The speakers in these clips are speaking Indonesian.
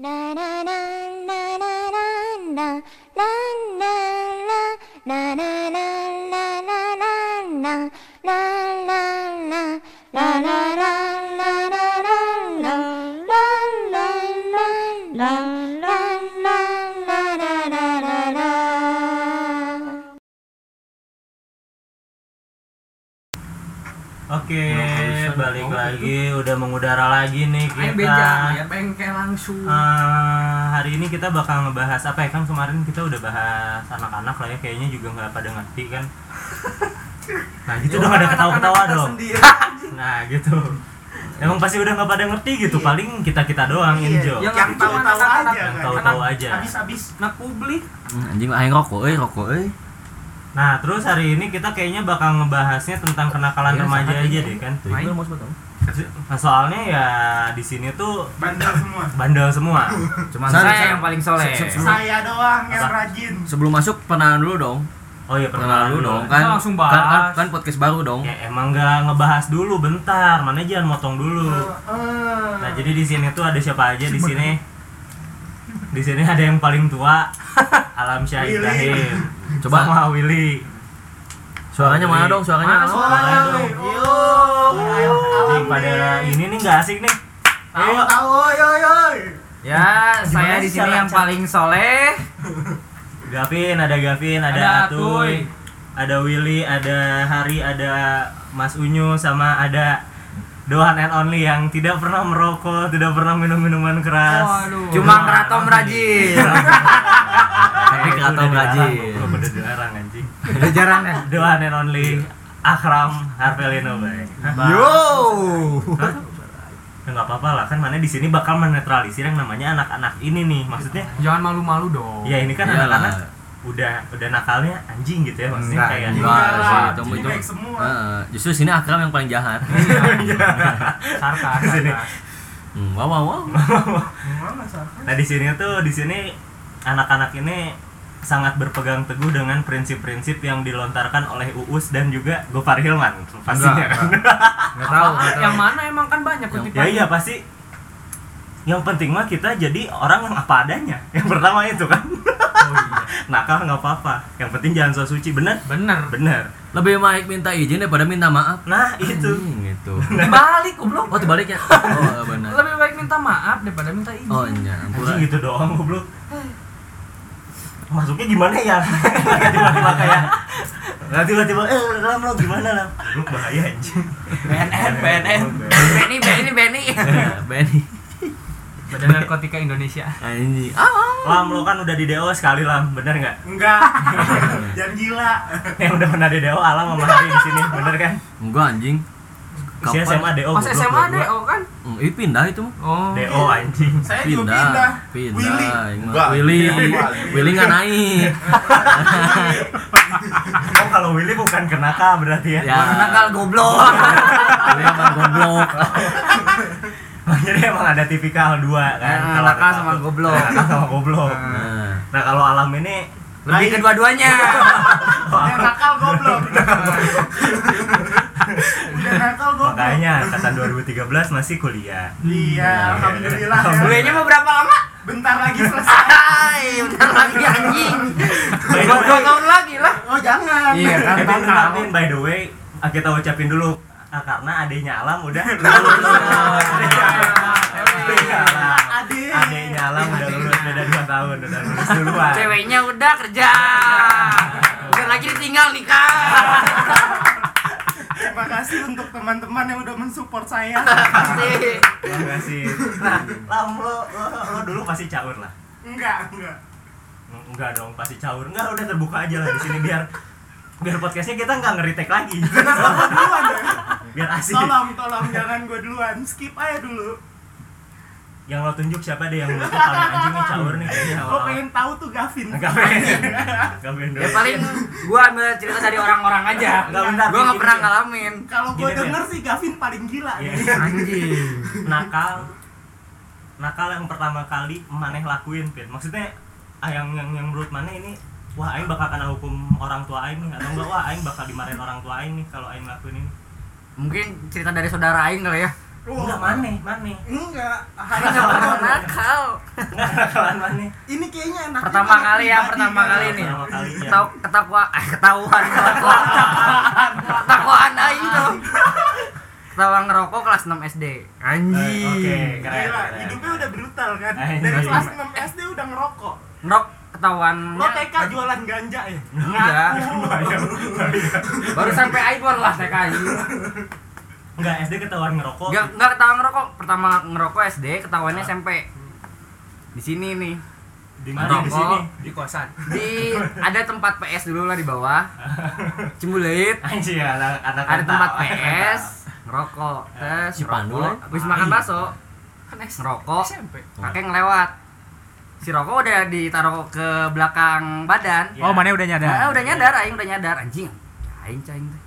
Na na na na na na balik ngomong lagi, udah mengudara lagi nih Ayo kita. beja, ya bengkel langsung. Eh, hari ini kita bakal ngebahas apa ya kan kemarin kita udah bahas anak-anak lah ya kayaknya juga nggak pada ngerti kan. Nah gitu dong ada ketawa-ketawa dong. Nah gitu. Emang pasti udah nggak pada ngerti gitu, paling kita kita doang Injo. Yang yang tahu-tahu aja, Yang tahu-tahu aja. habis-habis Nah publik. Hmm, anjing aing rokok euy, rokok euy. Nah terus hari ini kita kayaknya bakal ngebahasnya tentang kenakalan Iya, remaja aja ini. deh kan. Main. Nah, soalnya ya di sini tuh bandel semua bandel semua. Cuman saya yang paling soleh. se- se- saya doang yang Apa? rajin Sebelum masuk perkenalan dulu dong. Oh iya Perkenalan dulu dong kan. Langsung kan, kan, bahas. kan podcast baru dong. Ya emang nggak ngebahas dulu bentar, mana jangan motong dulu. Eh, Nah jadi di sini tuh ada siapa aja di sini? Di sini ada yang paling tua, Alam Syah. Ibrahim. Coba. sama Willy. Suaranya mana dong? Suaranya. Mana Oh, suaranya? dong. Yo, pada ini nih nggak asik nih. tahu Ayo. tahu yo yo Ya, Gimana saya di sini yang paling soleh. Gavin, ada Gavin, ada, Ada Atuy. ada Willy, ada Hari, ada Mas Unyu, sama ada Dohan and Only yang tidak pernah merokok, tidak pernah minum minuman keras. Waduh. Cuma keraton rajin. Tapi keraton rajin. Udah dilarang anjing. Udah jarang ya. Dohan and Only Akram Harvelino bay. Yo. Ya nggak apa-apa lah kan mana di sini bakal menetralisir yang namanya anak-anak ini nih maksudnya Jangan malu-malu dong. ya ini kan anak-anak udah udah nakalnya anjing gitu ya maksudnya Enggak, kayak Enggak Enggak lah, itu itu. baik semua. Heeh, justru sini Akram yang paling jahat. Sarkas. Di sini. sarkas. Hmm, wow wow wow. Nah di sini tuh di sini anak-anak ini sangat berpegang teguh dengan prinsip-prinsip yang dilontarkan oleh Uus dan juga Gofar Hilman pastinya Enggak, kan. Enggak tahu. Yang mana emang kan banyak Yang- ya iya pasti. Yang penting mah kita jadi orang yang apa adanya. Yang pertama itu kan. Oh iya. Nakal nggak apa-apa. Yang penting jangan so suci bener. Bener. Bener. Lebih baik minta izin daripada minta maaf. Nah itu. Anjing, gitu. Dibalik goblok. Oh, terbalik ya? Oh, benar. Lebih baik minta maaf daripada minta izin. Oh, iya. Anjing gitu doang goblok. Masuknya gimana ya? Tiba-tiba kayak Nggak tiba-tiba eh lam lo gimana lam? Goblok bahaya anjing. BNN, BNN. Benny, Benny, Benny. Benny. Badan Narkotika Indonesia. Anjing. Ah. Lam lo kan udah di DO sekali lam, bener nggak? enggak jangan gila Yang udah pernah di DO alam sama hari di sini, bener kan? Enggak anjing. Si SMA DO. Pas SMA. DO kan? Hmm, Ih pindah itu mah. Oh. DO anjing. saya juga Pindah. pindah Pindah. Willy Enggak. Willy. Willy nggak naik. Oh kalau Willy bukan kenaka berarti ya? Ya. Nakal goblok. Willy emang goblok. Jadi emang ada tipikal dua kan? Nah, Kalau nakal sama goblok. Nakal sama goblok. Nah. Nah kalau alam ini Lebih kedua-duanya. nakal goblok makanya angkatan 2013 masih kuliah. iya alhamdulillah ya. Kuliahnya mau berapa lama? bentar lagi selesai bentar lagi anjing. Dua tahun lagi lah. oh jangan Iya kan, by the way, kita ucapin dulu ah, karena adenya Alam udah Adenya Alam. Adik. Adenya Alam udah lulus beda 2 tahun, udah lulus duluan. Ceweknya udah kerja. Udah lagi ditinggal nikah. terima kasih untuk teman-teman yang udah mensupport saya Pasti. Terima kasih. Nah, Lam lo, lo, lo dulu pasti caur lah. enggak enggak Enggak dong, pasti caur. Enggak, udah terbuka aja lah di sini biar biar podcastnya kita nggak ngeritek lagi. duluan biar asik. tolong tolong jangan gue duluan. Skip aja dulu. Yang lo tunjuk siapa deh yang lo paling anjing nih caur nih kayaknya. Gue pengen tahu tuh Gavin. Pengen. Dulu. Ya paling gua ambil cerita dari orang-orang aja. Enggak, bentar, Gua nggak gini, pernah ngalamin. kalau gue denger sih Gavin paling gila Iya. Anjing. nakal. Nakal yang pertama kali maneh lakuin Pin. Maksudnya ah, yang yang yang menurut maneh ini wah aing bakal kena hukum orang tua aing nih. Atau enggak wah aing bakal dimarahin orang tua aing nih kalau aing lakuin ini Mungkin cerita dari saudara aing kali ya. enggak maneh maneh enggak nggak pernah nakal. kenakalan mana Ini kayaknya enak. Pertama kali ya, pertama kali nih. pertama kalinya Ketau, ketakwa, eh, ketahuan ngerokok. Ketahuan aing tuh. Ketahuan ngerokok kelas 6 SD. Anjing. Eh, oke keren hidupnya udah brutal kan. Eh, Dari ini kelas pasti. 6 SD udah ngerokok. Ngerok ketahuannya. Lo TK jualan ganja ya? Enggak. Baru sampai iPhone lah TK enggak SD ketahuan ngerokok Enggak enggak ketahuan ngerokok. Pertama ngerokok SD, ketahuannya SMP. Di sini nih. di mana di sini di kosan Di ada tempat PS dulu lah di bawah. Anak anak Ada tempat PS, ngerokok, tes, Si Pandu ngerokok. lah. Habis makan bakso, kan ngerokok, SMP kakek ngelewat. Si rokok udah ditaruh ke belakang badan. Ya. Oh, mana udah nyadar? Nah, udah nyadar, aing udah nyadar anjing. Aing cing teh.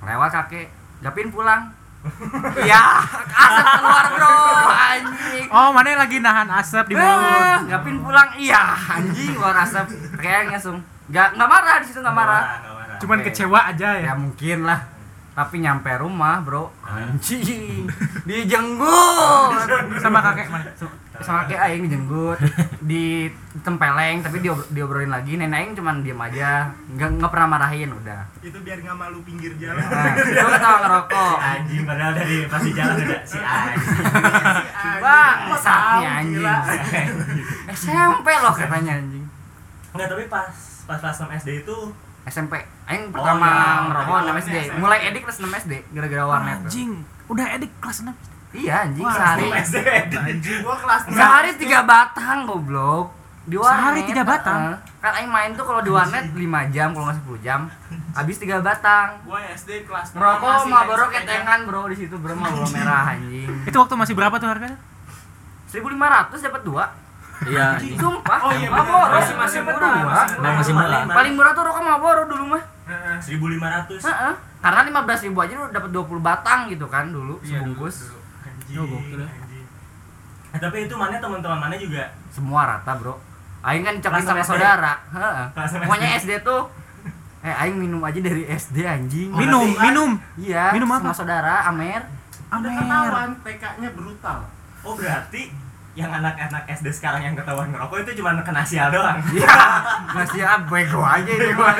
Ngelewat kakek, gapin pulang. ya, asap keluar bro, anjing. Oh, mana lagi nahan asap di Eh, mulut? gapin pulang, iya anjing keluar asap. Kayak langsung. Gak, nggak marah di situ nggak marah. nggak marah Cuman Oke. kecewa aja ya. Ya mungkin lah. Tapi nyampe rumah, Bro. Anjing. Dijenggut. Sama kakek mana? Sama kayak aing dijenggut, ditempeleng tapi diob- diobrolin lagi. Nenek aing cuman diam aja, nggak nggak pernah marahin udah. Itu biar nggak malu pinggir jalan. Nah, itu ketawa ngerokok. anjing padahal dari pasti jalan ada si anjing Bang, saatnya tahu, anjing. SMP loh katanya anjing. enggak tapi pas pas kelas 6 SD itu SMP. Aing Oh, pertama iya. ngerokok 6 SD. Mulai edik kelas 6 SD gara-gara warnet. tuh. Anjing, udah edik kelas 6. Iya anjing Wah, sehari. 6 SD Anjing gua kelas Sehari tiga batang goblok. Di warnet. Sehari tiga batang? Kan aing main tuh kalau di warnet 5 jam kalau nggak 10 jam. Habis tiga batang. Gua SD kelas masih Marlboro naik sepeda. ketengan bro di situ bro Marlboro merah anjing. Itu waktu masih berapa tuh harganya? 1500 dapat dua. Iya. Sumpah. Oh iya. Marlboro Masih- masih dapat murah, dua. masih masih murah. Paling murah tuh rokok Marlboro dulu mah. Heeh. 1500 Heeh. Karena 15 ribu aja lu dapat 20 batang gitu kan dulu Iya, dulu, sebungkus. Oh, gokil ya. Eh, tapi itu mana teman-teman mana juga Semua rata bro. Aing kan Kelas sama SD. saudara. Heeh. Pokoknya SD tuh Eh, aing minum aja dari SD anjing. Oh, Minum, berarti- minum. Iya, Minum sama apa? saudara Amer. Udah Amer. ketahuan TK-nya brutal. oh berarti yang anak-anak SD sekarang yang ketahuan ngerokok itu cuma kena sial doang Iya. Masih ah bego aja itu mah.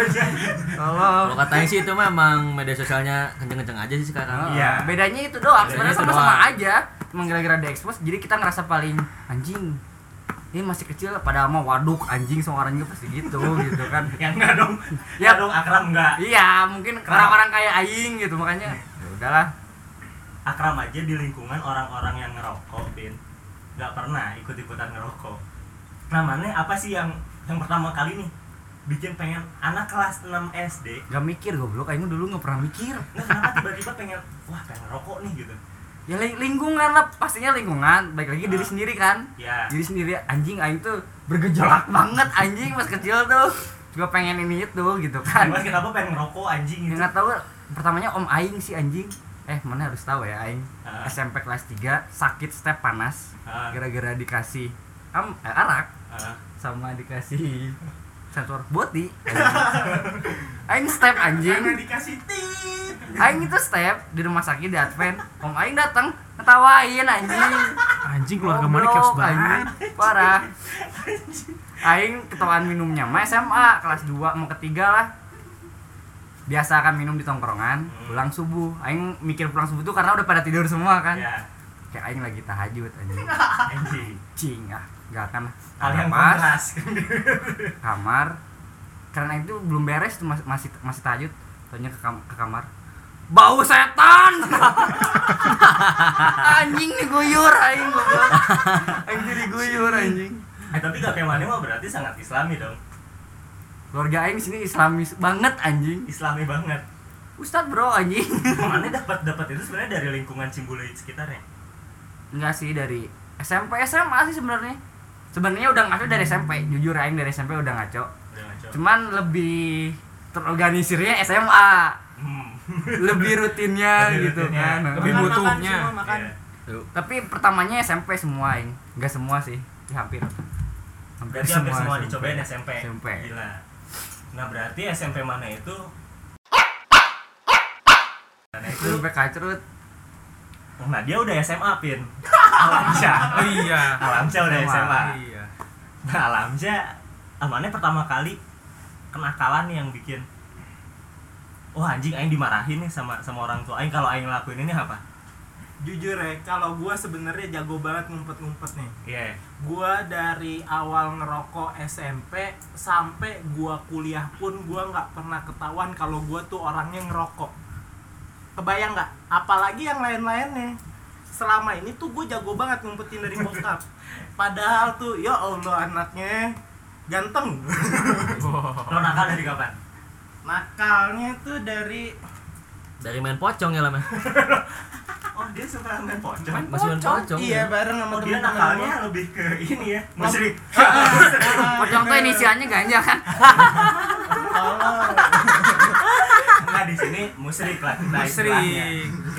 Kalau katanya sih itu mah emang media sosialnya kenceng-kenceng aja sih sekarang. Iya. Bedanya itu doang. Bedanya Sebenarnya sama-sama doang. aja. Cuma gara-gara di expose jadi kita ngerasa paling anjing. Ini masih kecil padahal mah waduk anjing semua orang juga pasti gitu gitu kan. yang enggak dong Ya. ya dong akram enggak Iya, mungkin orang-orang kayak aing gitu makanya ya udahlah. akram aja di lingkungan orang-orang yang ngerokok bin nggak pernah ikut-ikutan ngerokok mana apa sih yang yang pertama kali nih bikin pengen anak kelas 6 SD Gak mikir goblok, aing dulu nggak pernah mikir. nah kenapa tiba-tiba pengen wah pengen ngerokok nih gitu Ya ling- lingkungan lah, pastinya lingkungan. Baik lagi diri sendiri kan. ya Diri sendiri anjing aing tuh bergejolak banget anjing pas kecil tuh. Juga pengen ini itu gitu kan. Mas kenapa pengen ngerokok anjing gitu nggak tahu pertamanya om aing sih anjing. Eh, mana harus tahu ya aing. Ah. SMP kelas 3 sakit step panas Ah. gara-gara dikasih am eh, arak Ah. sama dikasih sensor body. aing step anjing. Karena dikasih tit. Aing itu step di rumah sakit di Advent. Om aing datang ngetawain anjing. Anjing keluarga mana chaos Goblok, banget. Parah. Aing ketahuan minumnya mah SMA kelas 2 mau ketiga lah. Biasa kan minum di tongkrongan, Hmm. pulang subuh. Aing mikir pulang subuh tuh karena udah pada tidur semua kan. ya Kayak aing lagi tahajud anjing. anjing. Cing ah, enggak akan Pas, kontras. Kamar. Karena itu belum beres tuh masih masih, masih tahajud. Tanya ke, kam- ke kamar. Bau setan! Anjing diguyur aing aing jadi guyur anjing. Eh tapi gak kayak mana mah berarti sangat islami dong keluarga aing sini islamis banget anjing. Islami banget. Ustad bro anjing. Mana dapat dapat itu sebenarnya dari lingkungan Cimbuluit sekitarnya? Enggak sih dari SMP SMA sih sebenarnya. Sebenarnya udah ngaco dari SMP jujur aing dari SMP udah ngaco. Udah ngaco. Cuman lebih terorganisirnya SMA hmm. lebih rutinnya Lebih gitu rutinnya. kan. Lebih Makan-makan butuhnya. semua, makan. Iya. tapi pertamanya SMP semua ini nggak semua sih. Ya, hampir. Hampir berarti hampir semua dicobain SMP SMP. gila nah berarti SMP mana itu? Nah itu? SMP kacrut. Nah dia udah SMA pin. Alamca. Oh iya. Alamca udah SMA. SMA iya. Nah alamnya amannya pertama kali kenakalan yang bikin wah anjing aing dimarahin nih sama sama orang tua aing. Kalau aing ngelakuin ini apa Jujur ya, kalau gua sebenarnya jago banget ngumpet-ngumpet nih. iya Gua dari awal ngerokok SMP sampai gua kuliah pun gua nggak pernah ketahuan kalau gua tuh orangnya ngerokok. Kebayang nggak? Apalagi yang lain-lainnya. Selama ini tuh gue jago banget ngumpetin dari bokap. Padahal tuh ya Allah anaknya ganteng. lo nakal dari kapan Nakalnya tuh dari Dari main pocong ya lah, Mas. oh dia suka main pocong Masih main pocong. Iya ya? bareng sama oh dia nakalnya lebih ke ini ya musyrik Pocong tuh inisialnya ganja kan? Enggak di sini musyrik lah nah, istilahnya.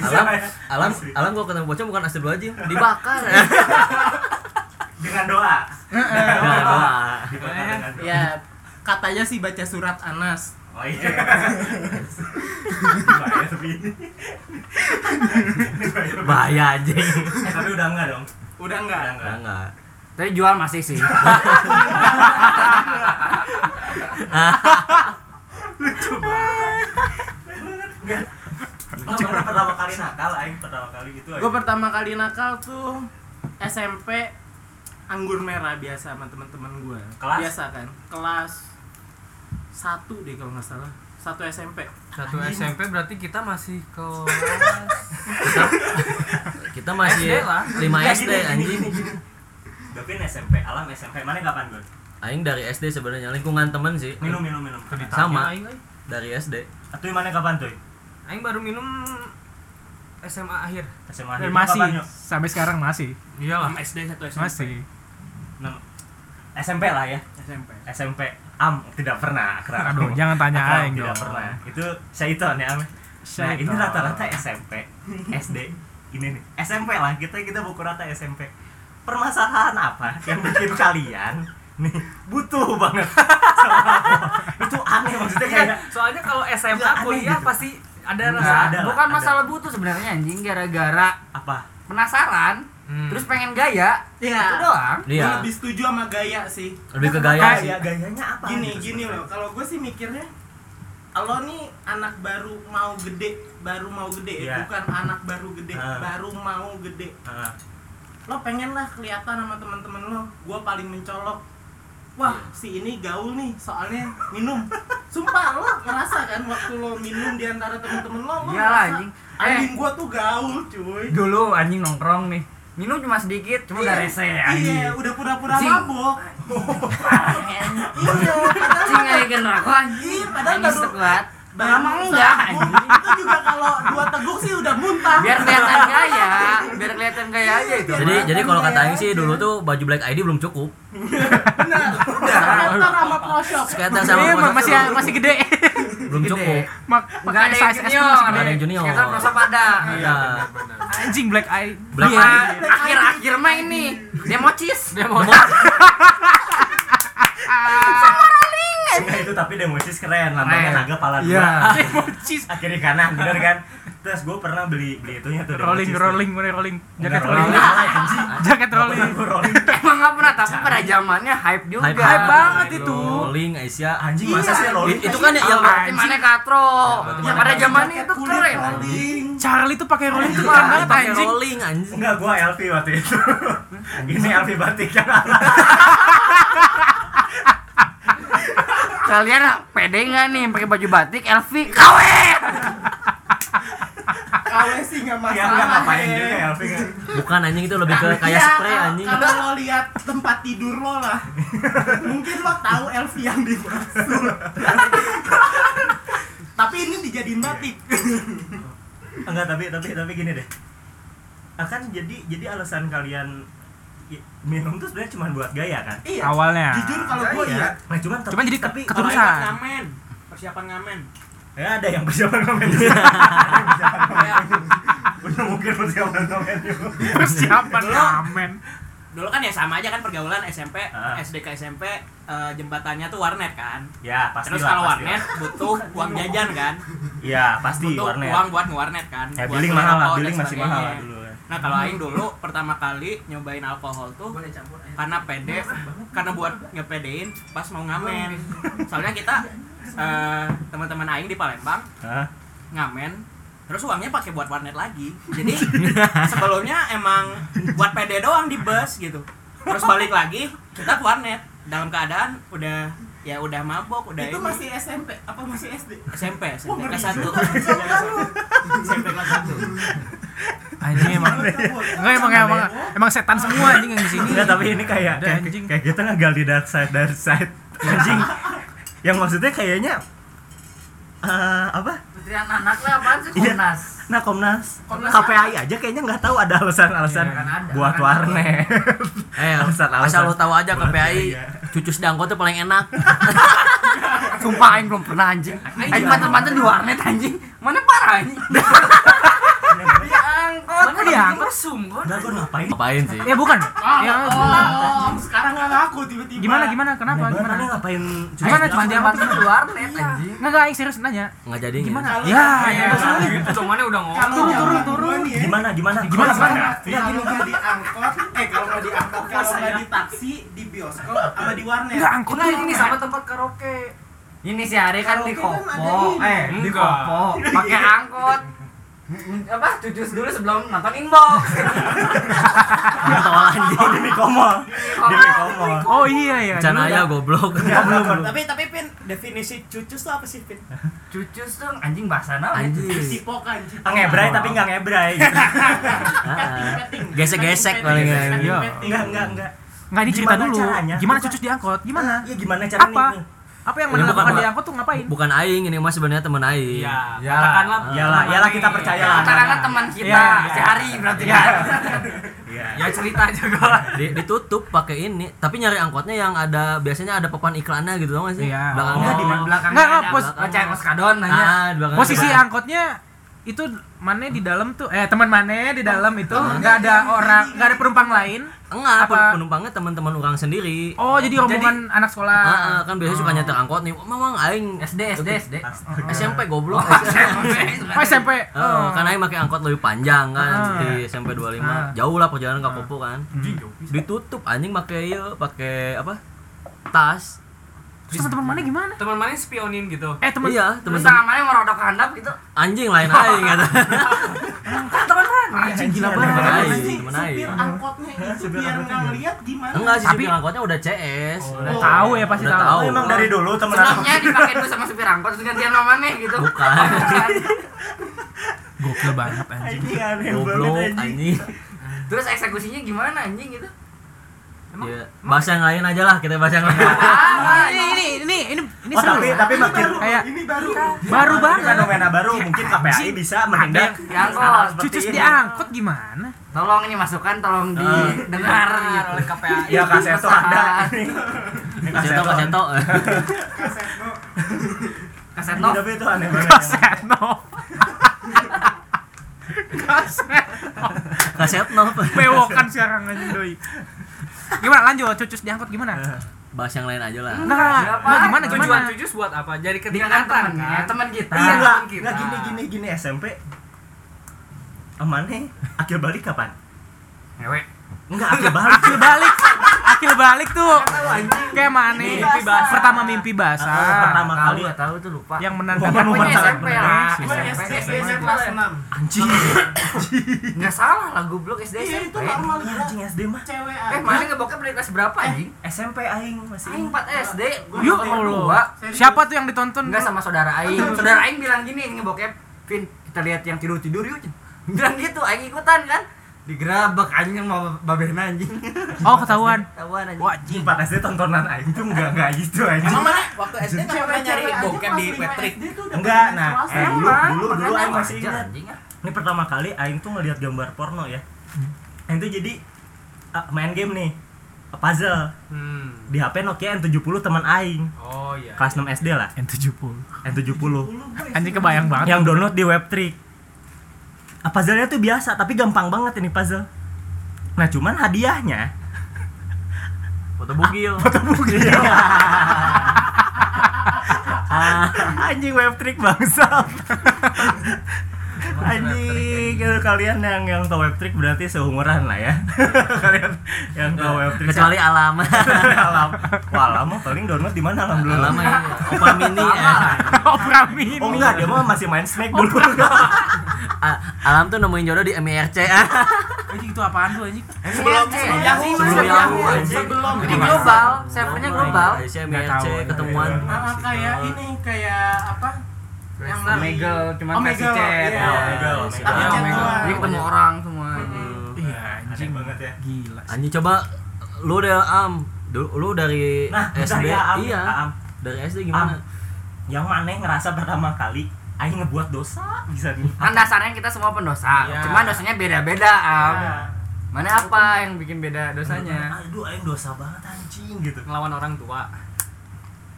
Alam, alam, alam gua ketemu pocong bukan astagfirullahaladzim, dibakar. dengan doa Nah, doa. Dengan doa. Ya katanya sih baca surat Anas. Oh iya bahaya tapi ini Bahaya anjing. eh tapi udah enggak dong Udah enggak? udah enggak Enggak, enggak. Tapi jual masih sih. enggak Oh, mana pertama kali nakal aing pertama kali itu Gue pertama kali nakal tuh SMP anggur merah biasa sama teman-teman gue. Kelas? Biasa kan? Kelas satu deh kalau nggak salah. Satu SMP. Satu SMP berarti kita masih kelas Kita masih SD lah. 5 Enggak, SD anjing. Gavin SMP, Alam SMP, mana kapan gue? Aing dari SD sebenarnya lingkungan temen sih. Minum, minum, minum. Sama. Aing, aing. Dari SD. Atau mana kapan tuh? Aing baru minum SMA akhir. SMA Dan itu masih kapan, sampai sekarang masih. Iyalah. SD satu SMP. Masih. SMP lah ya. SMP. SMP. Am tidak pernah akrab. Aduh, jangan tanya Akrab aing tidak dong. pernah. Itu syaiton ya, Am. Nah, ini rata-rata SMP, SD. Ini nih, SMP lah. Kita kita buku rata SMP. Permasalahan apa yang bikin kalian nih butuh banget? Itu aneh maksudnya kayak Soalnya kalau SMA aneh kuliah gitu. pasti ada rasa. Bukan ada. masalah butuh sebenarnya anjing gara-gara apa? penasaran, Hmm. terus pengen gaya. Iya. Itu doang. Gue Iya. lebih setuju sama gaya sih. Lebih ke gaya sih. Gaya gayanya apa? Gini gitu gini loh. Kalau gue sih mikirnya lo nih anak baru mau gede, baru mau gede, Iya. bukan anak baru gede, Ah. baru mau gede. Heeh. lo pengen lah kelihatan sama teman-teman lo gue paling mencolok wah si ini gaul nih soalnya minum sumpah lo ngerasa kan waktu lo minum di antara temen-temen lo lo Iyalah, ngerasa, anjing. anjing gue tuh gaul cuy Dulu anjing nongkrong nih. Minum cuma sedikit, cuma udah rese anjing. iya udah pura-pura mabok iya Anjing kayak gen rokok anjing. Iya, padahal baru- sekuat. baru Emang enggak itu juga kalau dua teguk sih udah muntah Biar kelihatan gaya, biar kelihatan gaya aja itu. Jadi jadi kalau kata Aing sih Aja. dulu tuh baju Black ID belum cukup. benar skater sama pro shop Skater sama Iya, masih masih gede. Belum cukup. Mak Enggak ada size S junior. masih ada gede. yang junior. Kita prosop ada. Iya. Anjing black eye. Black Iya. eye. Akhir-akhir mah ini democis. Enggak itu tapi demosis keren, lambangnya naga pala dua. Iya. Democis. Kiri kanan, bener kan? Terus gue pernah beli beli itunya tuh Rolling rolling mana rolling. Jaket rolling. Jaket rolling. Emang nggak pernah, tapi pada zamannya hype juga. Hype, Hype banget itu. Rolling Aisyah Anjing Iya, masa sih rolling? Itu kan yang Berarti mana katro. Iya, Pada zamannya itu keren. rolling. Charlie tuh pakai rolling tuh keren banget pakai anjing. rolling anjing. Enggak, gua LV waktu itu. Ini LV batik yang Kalian pede nggak nih pakai baju batik LV KW? KW sih nggak masalah enggak ngapain ya. juga kan. Bukan anjing itu lebih ke kayak Ya, spray kalau- anjing. Kalau lo lihat tempat tidur lo lah, mungkin lo tahu LV yang dimaksud. Tapi ini dijadiin batik. Enggak, tapi tapi tapi gini deh. Akan jadi jadi alasan kalian minum tuh sebenarnya cuma buat gaya kan? Iya. Awalnya. Jujur kalau gue Iya. iya. Nah, cuman Cuman jadi tapi ke- kalau keterusan. ngamen, persiapan ngamen. Ya ada yang persiapan komen. Udah mungkin persiapan komen juga. Persiapan ramen. dulu kan ya sama aja kan pergaulan SMP Ah. SD ke SMP eh, jembatannya tuh warnet kan Ya, pasti terus kalau warnet lah. butuh uang jajan kan Iya, pasti butuh warnet. uang buat ngewarnet kan Ya, buat billing mahal lah, billing masih mahal lah dulu. nah kalau Aing dulu pertama kali nyobain alkohol tuh campur karena pede karena buat ngepedein pas mau ngamen soalnya kita eh, teman-teman aing di Palembang Hah? ngamen terus uangnya pakai buat warnet lagi. Jadi sebelumnya emang buat PD doang di bus gitu. Terus balik lagi kita ke warnet. Dalam keadaan udah ya udah mabok udah itu ini. masih SMP apa masih SD SMP SMP kelas satu. SMP kelas satu. Anjing emang. Enggak emang emang emang setan semua anjing yang di sini. Enggak, tapi ini kayak kayak, kayak kita ngegal di dark side dark side. Anjing yang maksudnya kayaknya eh, apa? Kementerian anak lah apaan sih? Iya. Komnas. Nah Komnas, KPI aja kayaknya nggak tahu ada alasan-alasan Iya, kan ada. buat Kan warnet. Eh, Alasan-alasan asal lo tahu aja buat KPI biaya. cucus di angkot tuh paling enak. Sumpah Aing belum pernah anjing. Aing mantan-mantan di warnet anjing. Mana parah anjing Diangkot Mana diangkot? Sumber? Enggak, gue ngapain? Ngapain sih? Ya bukan. Ya oh sekarang nggak ngaku tiba-tiba. Gimana gimana? Kenapa? Mana gimana? ngapain Gimana? cuma Mantan diangkot mantan di warnet anjing. Enggak enggak aing serius nanya. Nggak jadi Gimana? Ya, Iya, ya. Gitu. Cuman udah ngomong. Turun, turun, turun. ya, gimana? Gimana Gimana, gimana? Gimana? kalau nggak diangkot eh kalau nggak diangkot kalau nggak di taksi di bioskop sama di warnet. Enggak angkot Enggak ini sama tempat karaoke. Ini si Ari kan di kan Kopo, eh di. Kopo, pakai angkot. Apa? Cucus dulu sebelum nonton inbox. Nggak tahu anjing demi komol demi komol Oh iya ya. Dulu aja ya. goblok. tapi tapi pin definisi cucus tuh apa sih pin Cucus tuh anjing bahasa naon? Anjing. cipokan Ah, ngebrai tapi nggak ngebrai. Ah, Gesek-gesek paling ya. Iya. Enggak, enggak, enggak. Enggak ini cerita Gimana dulu. Gimana cucus diangkot? Gimana? Iya gimana cara Apa? Apa yang mana bukan, diangkot tuh ngapain? Bukan aing ini mah sebenarnya temen aing. Ya. Katakanlah Iyalah, iyalah kita percaya lah. Katakanlah teman kita, Iya, iya. si Ari berarti kan. Iya. Ya cerita juga. Di- ditutup pakai ini, tapi nyari angkotnya yang ada biasanya ada papan iklannya gitu tau gak sih? Iya. Belakangnya Oh, di belakangnya Enggak, pos- ngecek poskadon nanya. Ah, di. Posisi angkotnya itu mana di dalam tuh eh teman mana di dalam itu nggak ada orang nggak ada penumpang lain Enggak, Apa- penumpangnya teman-teman orang sendiri. oh jadi rombongan anak sekolah Ah, ah, kan biasanya suka nyetir angkot nih. Memang aing SD, SD, SD. SMP goblok. oh SMP Oh, kan aing pakai angkot lebih panjang kan di SMP 25. Ah. Jauh lah perjalanan ke Kopo kan. Ditutup anjing pakai ieu, pakai apa? Tas. Terus teman mana gimana Teman mana spionin gitu. eh teman Iya, teman-teman tangan mana ngerodok handap gitu. anjing lain aing kata. Teman mana? anjing gila banget temen supir angkotnya itu Supir biar angkotnya nggak gimana? ngeliat gimana Enggak sih, supir angkotnya udah CS. udah tahu ya pasti tahu tahu. Oh, emang dari dulu temen Sebelumnya dipakai dulu sama supir angkot terus gantian sama mana gitu. Bukan. gokil banget anjing Anjing aneh Goblok anjing. Terus eksekusinya gimana anjing gitu? Ya, bahasa yang lain aja lah, kita bahasa yang lain. Ah, ini ini ini ini ini Oh, seru tapi tapi makin kayak ini baru baru Ini banget fenomena baru mungkin KPI bisa Diangkut. seperti cucus ini. diangkot gimana Tolong ini masukan tolong Ah. didengar gitu. oleh KPI. Ya kaseto ada. Ini Kaseto, kaseto. kasetno Kaset Ini no. tapi itu aneh banget. kasetno kaset Kasetno. bewokan sekarang anjing doi gimana lanjut cucus diangkot gimana Bahas yang lain aja lah. enggak enggak enggak, gimana gimana Tujuan buat apa? Jadi kan kedekatan kan? teman kita. Iya enggak, enggak gini gini gini SMP. Aman nih, akhir balik kapan? Ngewe. Enggak, akhir balik. akil balik akil balik tuh kayak mana Mimpi basah. pertama mimpi Ah, basah pertama Tahu kali nggak tahu tuh lupa. yang menandakan Pokoknya salah, SMP SMP, SD SMP kelas lah. 6 Anjing. Nggak salah lah goblok SD iya SMP. itu normal Iya, anjing SD mah. cewek Eh, mana ngebokep dari kelas berapa anjing? SMP aing masih. Aing 4 SD. Yuk Allah. siapa tuh yang ditonton Enggak sama saudara aing. Saudara aing bilang gini ngebokep, "Vin, kita lihat yang tidur-tidur yuk." Bilang gitu, aing ikutan kan. Digerabak anjing sama babehna anjing. oh ketahuan Tahuan anjing. wah anjing 4 SD tontonan aing tuh enggak enggak gitu anjing. Emang mana waktu SD pernah nyari bokep di Patrick? Tuh Enggak, nah, eh, dulu dulu dulu aing masih ingat. anjing. Ini pertama kali aing tuh ngeliat gambar porno ya. Yang itu jadi ah, main game nih. Puzzle Hmm. di HP Nokia N70 teman aing. Oh iya. Kelas 6 SD lah, N70 N70. anjing kebayang banget yang download di Webtrick. Ah, puzzle-nya tuh biasa, tapi gampang banget ini puzzle. Nah, cuman hadiahnya Foto bugil. foto bugil. anjing Webtrick bangsa. Anjing, kalau kalian yang yang tahu web trick berarti seumuran lah ya. kalian yang tahu web trick Kecuali alam. alam. Wah, alam mah paling download di mana alam dulu? alam ya. Opera mini ya. Opera mini. Oh enggak, dia mah masih main Snake dulu. Alam tuh nemuin jodoh di MIRC. Ah. Anjing itu apaan tuh anjing? Sebelum sebelum Yahoo, Sebelum Yahoo, anjing. Sebelum Jadi global, servernya global. Nggak MIRC tahu. ketemuan. Ah, kayak ini kayak apa? Yang Omegle cuma kasih chat. iya. Omegle, Omegle. Tapi chat Omegle. doang. Jadi ketemu orang semua. Iya Anjing banget ya. Gila. Anjing coba lu deh Am. Lu dari Nah, SD ya, iya. Dari SD gimana? Yang mana ngerasa pertama kali aing ngebuat dosa bisa nih. Kan dasarnya kita semua pendosa. Iya. Cuma dosanya beda-beda, Am. Iya. Mana apa yang bikin beda dosanya? Aduh, aing dosa banget anjing gitu. ngelawan orang tua.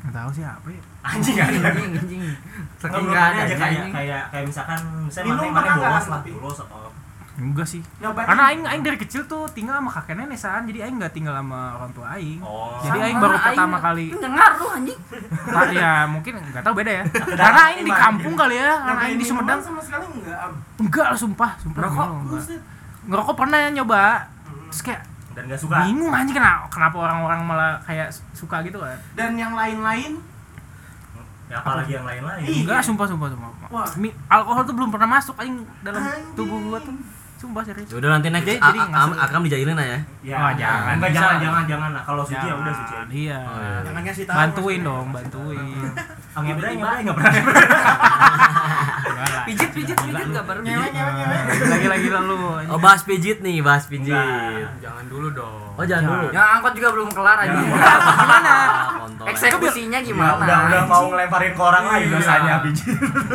Nggak tahu sih apa ya. Anjing anjing. Anjing, anjing. Saking Enggak nggak ada aja kayak kayak kayak misalkan misalnya Minum mana bolos lah, bolos atau Enggak sih. Nyobain. Karena aing aing dari kecil tuh tinggal sama kakek nenek san, jadi aing nggak tinggal sama orang tua aing. Oh. Jadi aing baru aing pertama kali. Nggak ngaruh anjing. Tak ya mungkin nggak tahu beda ya. Karena aing di kampung kali ya, karena aing di Sumedang. sama sekali enggak. Enggak lah sumpah, sumpah. Ngerokok? enggak, enggak. Ngerokok pernah ya nyoba. Terus kayak dan gak suka. bingung anjing kenapa kenapa orang-orang malah kayak suka gitu kan. Dan yang lain-lain Ya apalagi yang lain-lain. Iya. Enggak, sumpah sumpah sumpah. Wah. Mi, alkohol tuh belum pernah masuk aing dalam Anjing. tubuh gua tuh. Sumpah serius. Ya udah nanti next Jadi- jadi. Akram dijailin aja ya. Ya, Oh, jangan. Enggak Bisa. jangan jangan jangan. Nah, kalau suci ya udah suci. aja. Iya. Oh, iya. Jangan ngasih tahu. Bantuin dong, bantuin. Ngebrang ngebrang enggak pernah. Enggak lah. Pijit, pijit, pijit nggak baru ngewe ngewe ngewe. Lagi-lagi lalu. Oh bahas pijit nih, bahas pijit. Enggak. Jangan dulu dong. Oh jangan dulu. Yang angkot juga belum kelar aja. Gimana? Ah. Eksekusinya gimana? udah udah mau ngelemparin ke orang lain Iya. dosanya biji.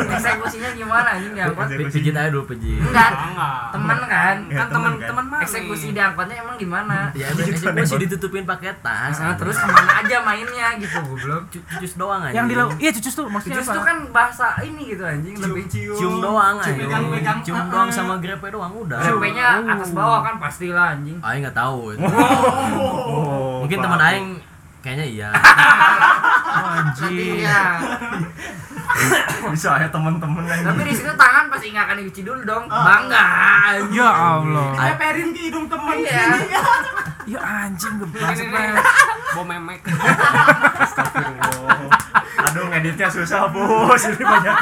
Eksekusinya gimana anjing di angkot? Pi- Pijit aja dulu pijit. Enggak, Enggak. Temen kan. Ya, Kan temen teman-teman mah. Eksekusi di angkotnya emang gimana? Ya eksekusi ditutupin pakai tas. Nah, terus ke mana aja mainnya gitu goblok. Cu- cucus doang aja. Yang di laut. Iya, cucus tuh maksudnya Justru apa? kan bahasa ini gitu anjing lebih cium doang aja. Cium doang sama grepe doang udah. Surveinya atas bawah kan pastilah anjing. Aing nggak tahu. Oh, Mungkin teman aing kayaknya iya. Oh, anjing. Iya. bisa ya temen-temen yang Tapi di situ tangan pasti nggak akan dicuci dulu dong. Bangga. anjing. Ya Allah. Neperin ke hidung temen. Iya. Ya anjing geblek banget. Bom memek. Astagfirullah. Aduh ngeditnya susah bos ini banyak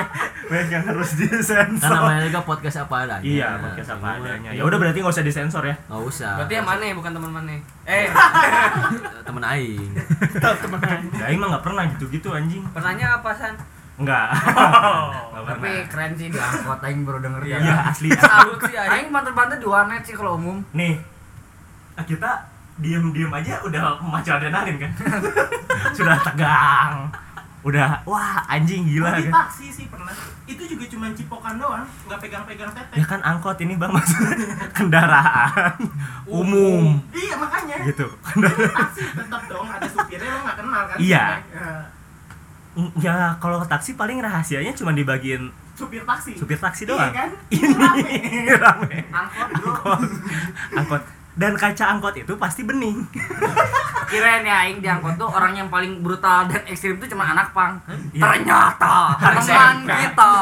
banyak yang harus disensor. namanya juga podcast apa adanya. Iya podcast apa adanya. Ya udah berarti nggak usah disensor ya. Nggak usah. Berarti yang mana bukan teman mana? Eh, Temen aing. Ya Aing mah nggak pernah gitu-gitu anjing. pernahnya apa San? Enggak. Nggak Tapi pernah. keren sih di angkot aing baru denger ya. Iya asli. Salut sih aing. Aing banter-banter di warnet sih kalau umum. Nih kita diem-diem aja udah memacu adrenalin kan. Sudah tegang. Udah wah anjing gila Di kan. taksi sih pernah. Itu juga cuma cipokan doang, nggak pegang-pegang Ya teteh. kan angkot ini bang maksudnya kendaraan umum Iya makanya. gitu. Taksi tetap dong ada supirnya lo nggak kenal kan? Iya. Ya, kalau taksi paling rahasianya cuma dibagiin supir taksi. supir taksi Iya doang. kan? Ini Rame. rame. Angkot. Angkot. Angkot. Dan kaca angkot itu pasti bening. Kirain ya aing di angkot tuh orang yang paling brutal dan ekstrim tuh cuma anak pang. Iya. Ternyata teman kita.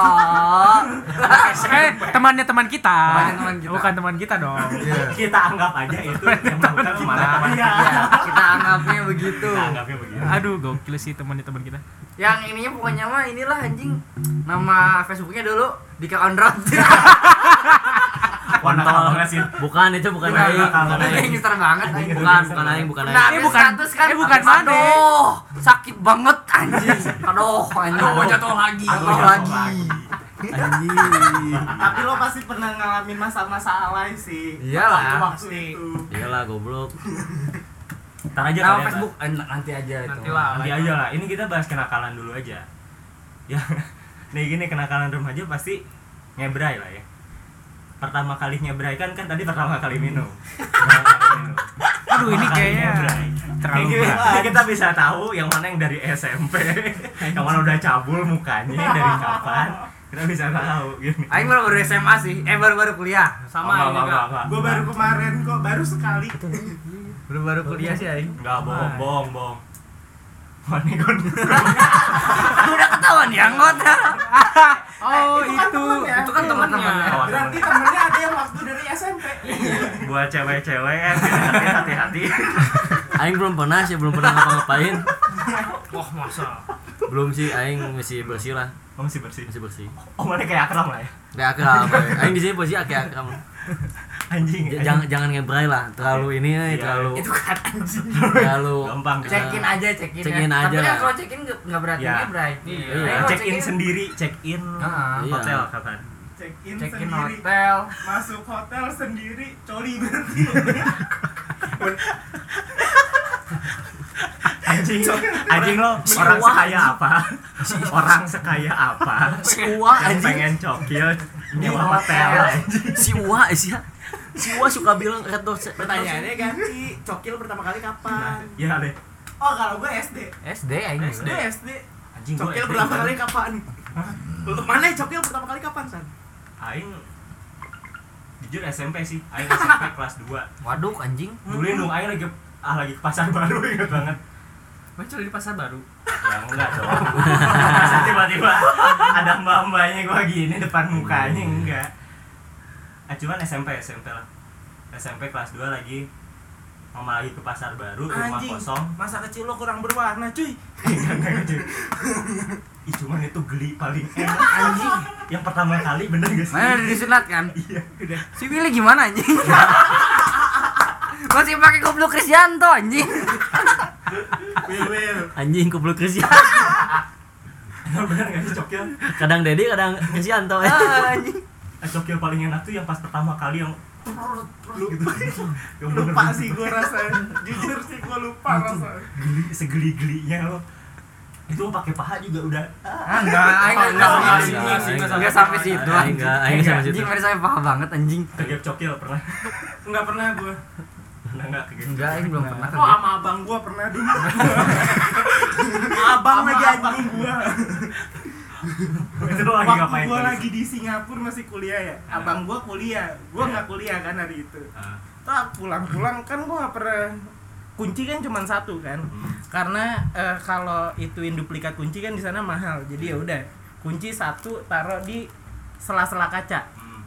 Eh, temannya teman kita. Temannya teman kita. Bukan teman kita dong. Kita anggap aja itu teman Iya. kita. Kita anggapnya begitu. Kita anggapnya begitu. Aduh, gokil sih temannya teman kita. Yang ininya pokoknya mah inilah anjing. Nama Facebooknya dulu Dika on road. Sih. Bukan itu bukan Bukan, aing. bukan, aing. Gangster banget anjing. Bukan, bukan aing, bukan Nah, aing. Eh, eh, bukan- status kan eh, bukan mana? Aduh, sakit banget anjing. Aduh, anjing. Aduh, jatuh lagi. Jatuh lagi. Anjing. Tapi lo pasti pernah ngalamin masa-masa alay sih. Iyalah. Waktu itu. Iyalah goblok. Ntar aja kalian Facebook eh, nanti aja itu. Lah. Nanti aja lah. Ini kita bahas kenakalan dulu aja. Ya, nih gini kenakalan remaja pasti ngebrai lah ya. Pertama kali ngebrai kan kan tadi pertama kali minum. Pertama kali minum. Aduh, ini kayaknya terlalu berat. kita, kita bisa tahu yang mana yang dari SMP, yang mana udah cabul mukanya dari kapan. Kita bisa tahu gini. Aing baru baru SMA sih. Eh baru baru kuliah. Sama juga. enggak. Gue baru kemarin kok, baru sekali. Baru baru kuliah sih aing. Enggak bohong, bohong, bohong. Kan Udah ketahuan ya anggota. Oh, itu kan itu. temennya. Itu kan teman-temannya. Oh, Berarti temennya ada yang waktu dari SMP. buat cewek-cewek ya hati-hati Aing belum pernah sih, belum pernah ngapa-ngapain. Wah, masa. Belum sih, Aing masih bersih lah, oh masih bersih masih bersih. oh mana kayak akram lah ya Kayak akram. Aing di sini posisi kayak akram. Anjing J- Jangan jangan ngebray lah, terlalu ini nih, Iya. terlalu Itu kan anjing. terlalu gampang Check in aja, check in. Check in aja Tapi kan kalau check in nggak berarti Ya. ngebray. Iya. Tapi Iya. kalau check in sendiri check in Ah, iya. hotel kapan Check in Check in sendiri. hotel. Masuk hotel sendiri, coli berarti. anjing anjing lo orang sekaya apa orang sekaya apa Si Uwa anjing. pengen cokil nyewa hotel anjing Si Uwa sih Si Uwa suka bilang red doors. Pertanyaannya ganti, cokil pertama kali kapan? ya deh Oh, kalau gue SD. SD aing. SD. SD. anjing gua Cokil SD pertama kan. kali kapan? Lu mana cokil pertama kali kapan, San? aing jujur SMP sih aing SMP kelas 2 Waduh anjing. dulu dong aing lagi ah lagi ke pasar baru inget banget Muncul di pasar baru. ya enggak dong Masa tiba-tiba ada mbak-mbaknya gua gini depan mukanya enggak ah, cuman SMP SMP lah SMP kelas 2 lagi mama lagi ke pasar baru rumah Anjing. kosong Masa kecil lo kurang berwarna, cuy. Ih cuman itu geli paling enak anjing Yang pertama kali bener gak sih? Mana udah disunat kan? Iya udah Si Willy gimana anjing? Masih pakai goblok Krisyanto anjing. Anjing kubluk Krisya. Bener gak sih cokil? Kadang Dedi, kadang Krisyanto ya. Ah, anjing. Cokil paling enak tuh yang pas pertama kali yang gitu Yang lupa bener-bener sih gue rasanya. Jujur sih gue lupa rasanya. geli, segeli-gelinya lo Itu pakai paha juga udah Ah, enggak, enggak Enggak, enggak enggak, enggak enggak, enggak sampai situ. Enggak, aing sampai situ. Anjing sampai paham banget anjing. Kegep cokil pernah? Enggak pernah gue. Pernah gak kegep? Enggak, aing belum pernah. Oh, sama abang gue pernah dulu. abang lagi anjing gue. Itu lagi Waktu gue lagi di Singapura masih kuliah ya. Abang gue kuliah, gue nggak kuliah kan hari itu. Ah, Tak pulang-pulang kan gue nggak pernah. Kunci kan cuma satu kan. Karena eh, kalau ituin duplikat kunci kan di sana mahal. Jadi ya udah kunci satu taruh di sela-sela kaca. Hmm,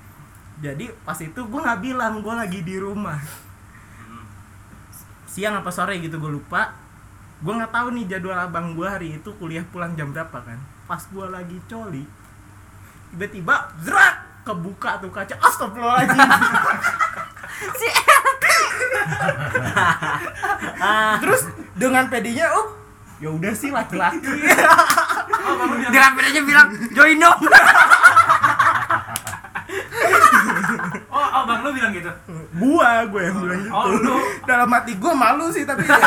jadi pas itu gue nggak bilang gue lagi di rumah. Hmm. siang apa sore gitu gue lupa. Gue nggak tahu nih jadwal abang gue hari itu kuliah pulang jam berapa kan pas gue lagi coli tiba-tiba zrak kebuka tuh kaca. Astagfirullahaladzim. Si terus dengan pedenya oh ya udah sih laki-laki. Dengan bedanya bilang join dong. Oh, oh Bang lu bilang gitu. gua gue yang bilang gitu. Oh, lu. dalam hati gua malu sih tapi ya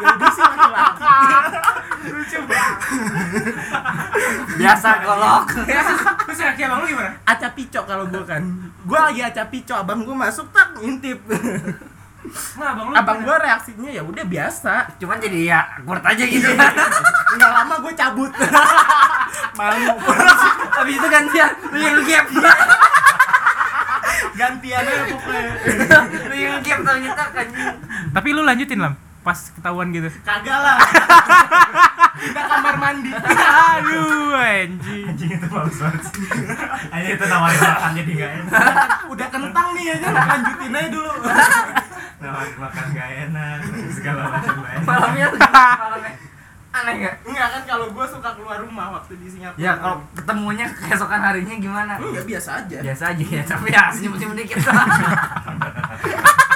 ya udah sih laki-laki lucu banget Biasa kolok. Terus ya kayak Bang lu gimana? aca picok kalau gua kan gua lagi aca picok abang gua masuk tak ngintip Nah, Bang lu. abang gua reaksinya ya udah biasa Cuman jadi ya awkward aja gitu. nggak lama gua cabut malu Habis itu gantian lu yang gap. gantian aja pokoknya Lu yang gap ternyata anjing. Tapi lu lanjutin lam pas ketahuan gitu. kagak lah pindah kamar mandi. Aduh, anjing. Anjing itu males banget. Anjing itu nawarin makan jadi gak enak. Udah kentang nih aja lanjutin aja dulu. Nawarin makan gak enak Segala macam gak enak Malamnya malamnya. Aneh gak? enggak kan kalau gua suka keluar rumah waktu di Singapura. Ya kalau ketemunya keesokan harinya gimana? ya biasa aja. Biasa aja ya, tapi ya senyum-senyum dikit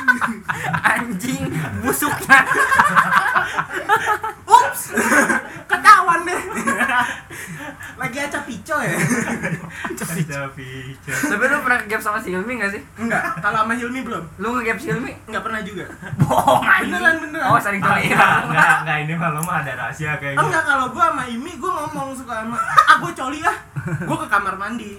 Anjing, busuknya Ups, ketahuan deh. Lagi aca pico ya? Ada pica Tapi lu pernah ngegap sama si Hilmi gak sih? Enggak, kalau sama Hilmi belum. Lu ngegap si Hilmi? Enggak pernah juga. Bohong anjing Beneran, beneran. Oh sering coli Enggak, enggak, ini mah lo mah ada rahasia kayak gitu Enggak, kalau gua sama Imi gua ngomong suka sama ah gua coli ah. Gua ke kamar mandi.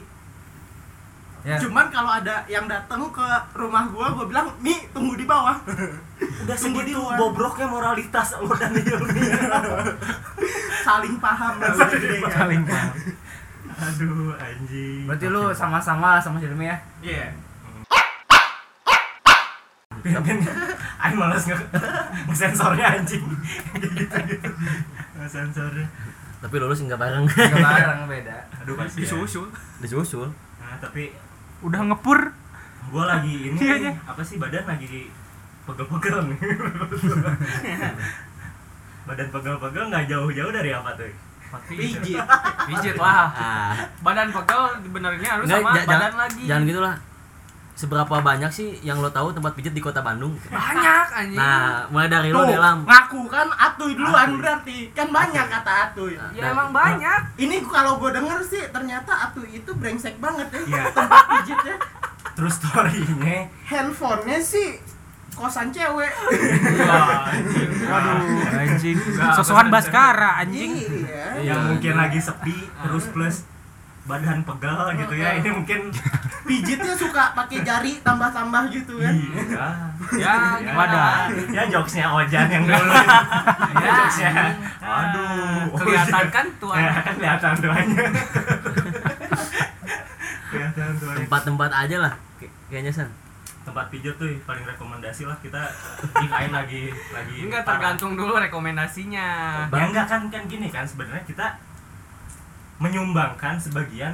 Ya. Cuman kalau ada yang datang ke rumah gua, gua bilang, "Mi, tunggu di bawah." Udah Tunggu di segitu luar. bobroknya moralitas lo dan Hilmi Saling paham lah gede kan. Saling paham. Aduh anjing Berarti lu sama-sama sama Hilmi ya? Iya. Pimpin Ayo males nge ngesensornya anjing gitu gitu Ngesensornya Tapi lulus enggak bareng. Nggak bareng beda. aduh kasihan. Disusul. Disusul. nah tapi Udah ngepur. gua lagi ini Iya, iya. apa sih badan lagi pegel-pegel nih badan pegel-pegel nggak jauh-jauh dari apa tuh Pijit. Pijit lah. Ah. Badan pegel dibenerinnya harus sama badan lagi. jangan gitu lah. Seberapa banyak sih yang lo tahu tempat pijat di kota Bandung? Banyak anjing. Nah, mulai dari lo Tuh, dalam. ngaku kan atuy duluan berarti kan banyak kata atuy ya emang banyak. ini kalau gue denger sih ternyata atuy itu brengsek banget ya Iya. tempat pijitnya terus storynya handphonenya sih kosan cewek Waduh, anjing. Sosokan Baskara anjing. iya yang mungkin lagi sepi terus plus badan pegel gitu ya. Ini mungkin pijitnya suka pakai jari tambah-tambah gitu kan. Iya. Ya, Ya, gimana? ya jokesnya Ojan yang dulu. Ya. Jokesnya. Aduh Kelihatan kan tuh ya, kelihatan tuanya. Kelihatan tuanya. Tempat-tempat aja lah. Kay- Kayaknya san. tempat pijat tuh paling rekomendasi lah. Kita ikain lagi lagi Enggak tergantung dulu rekomendasinya. ya enggak kan kan gini kan sebenarnya kita menyumbangkan sebagian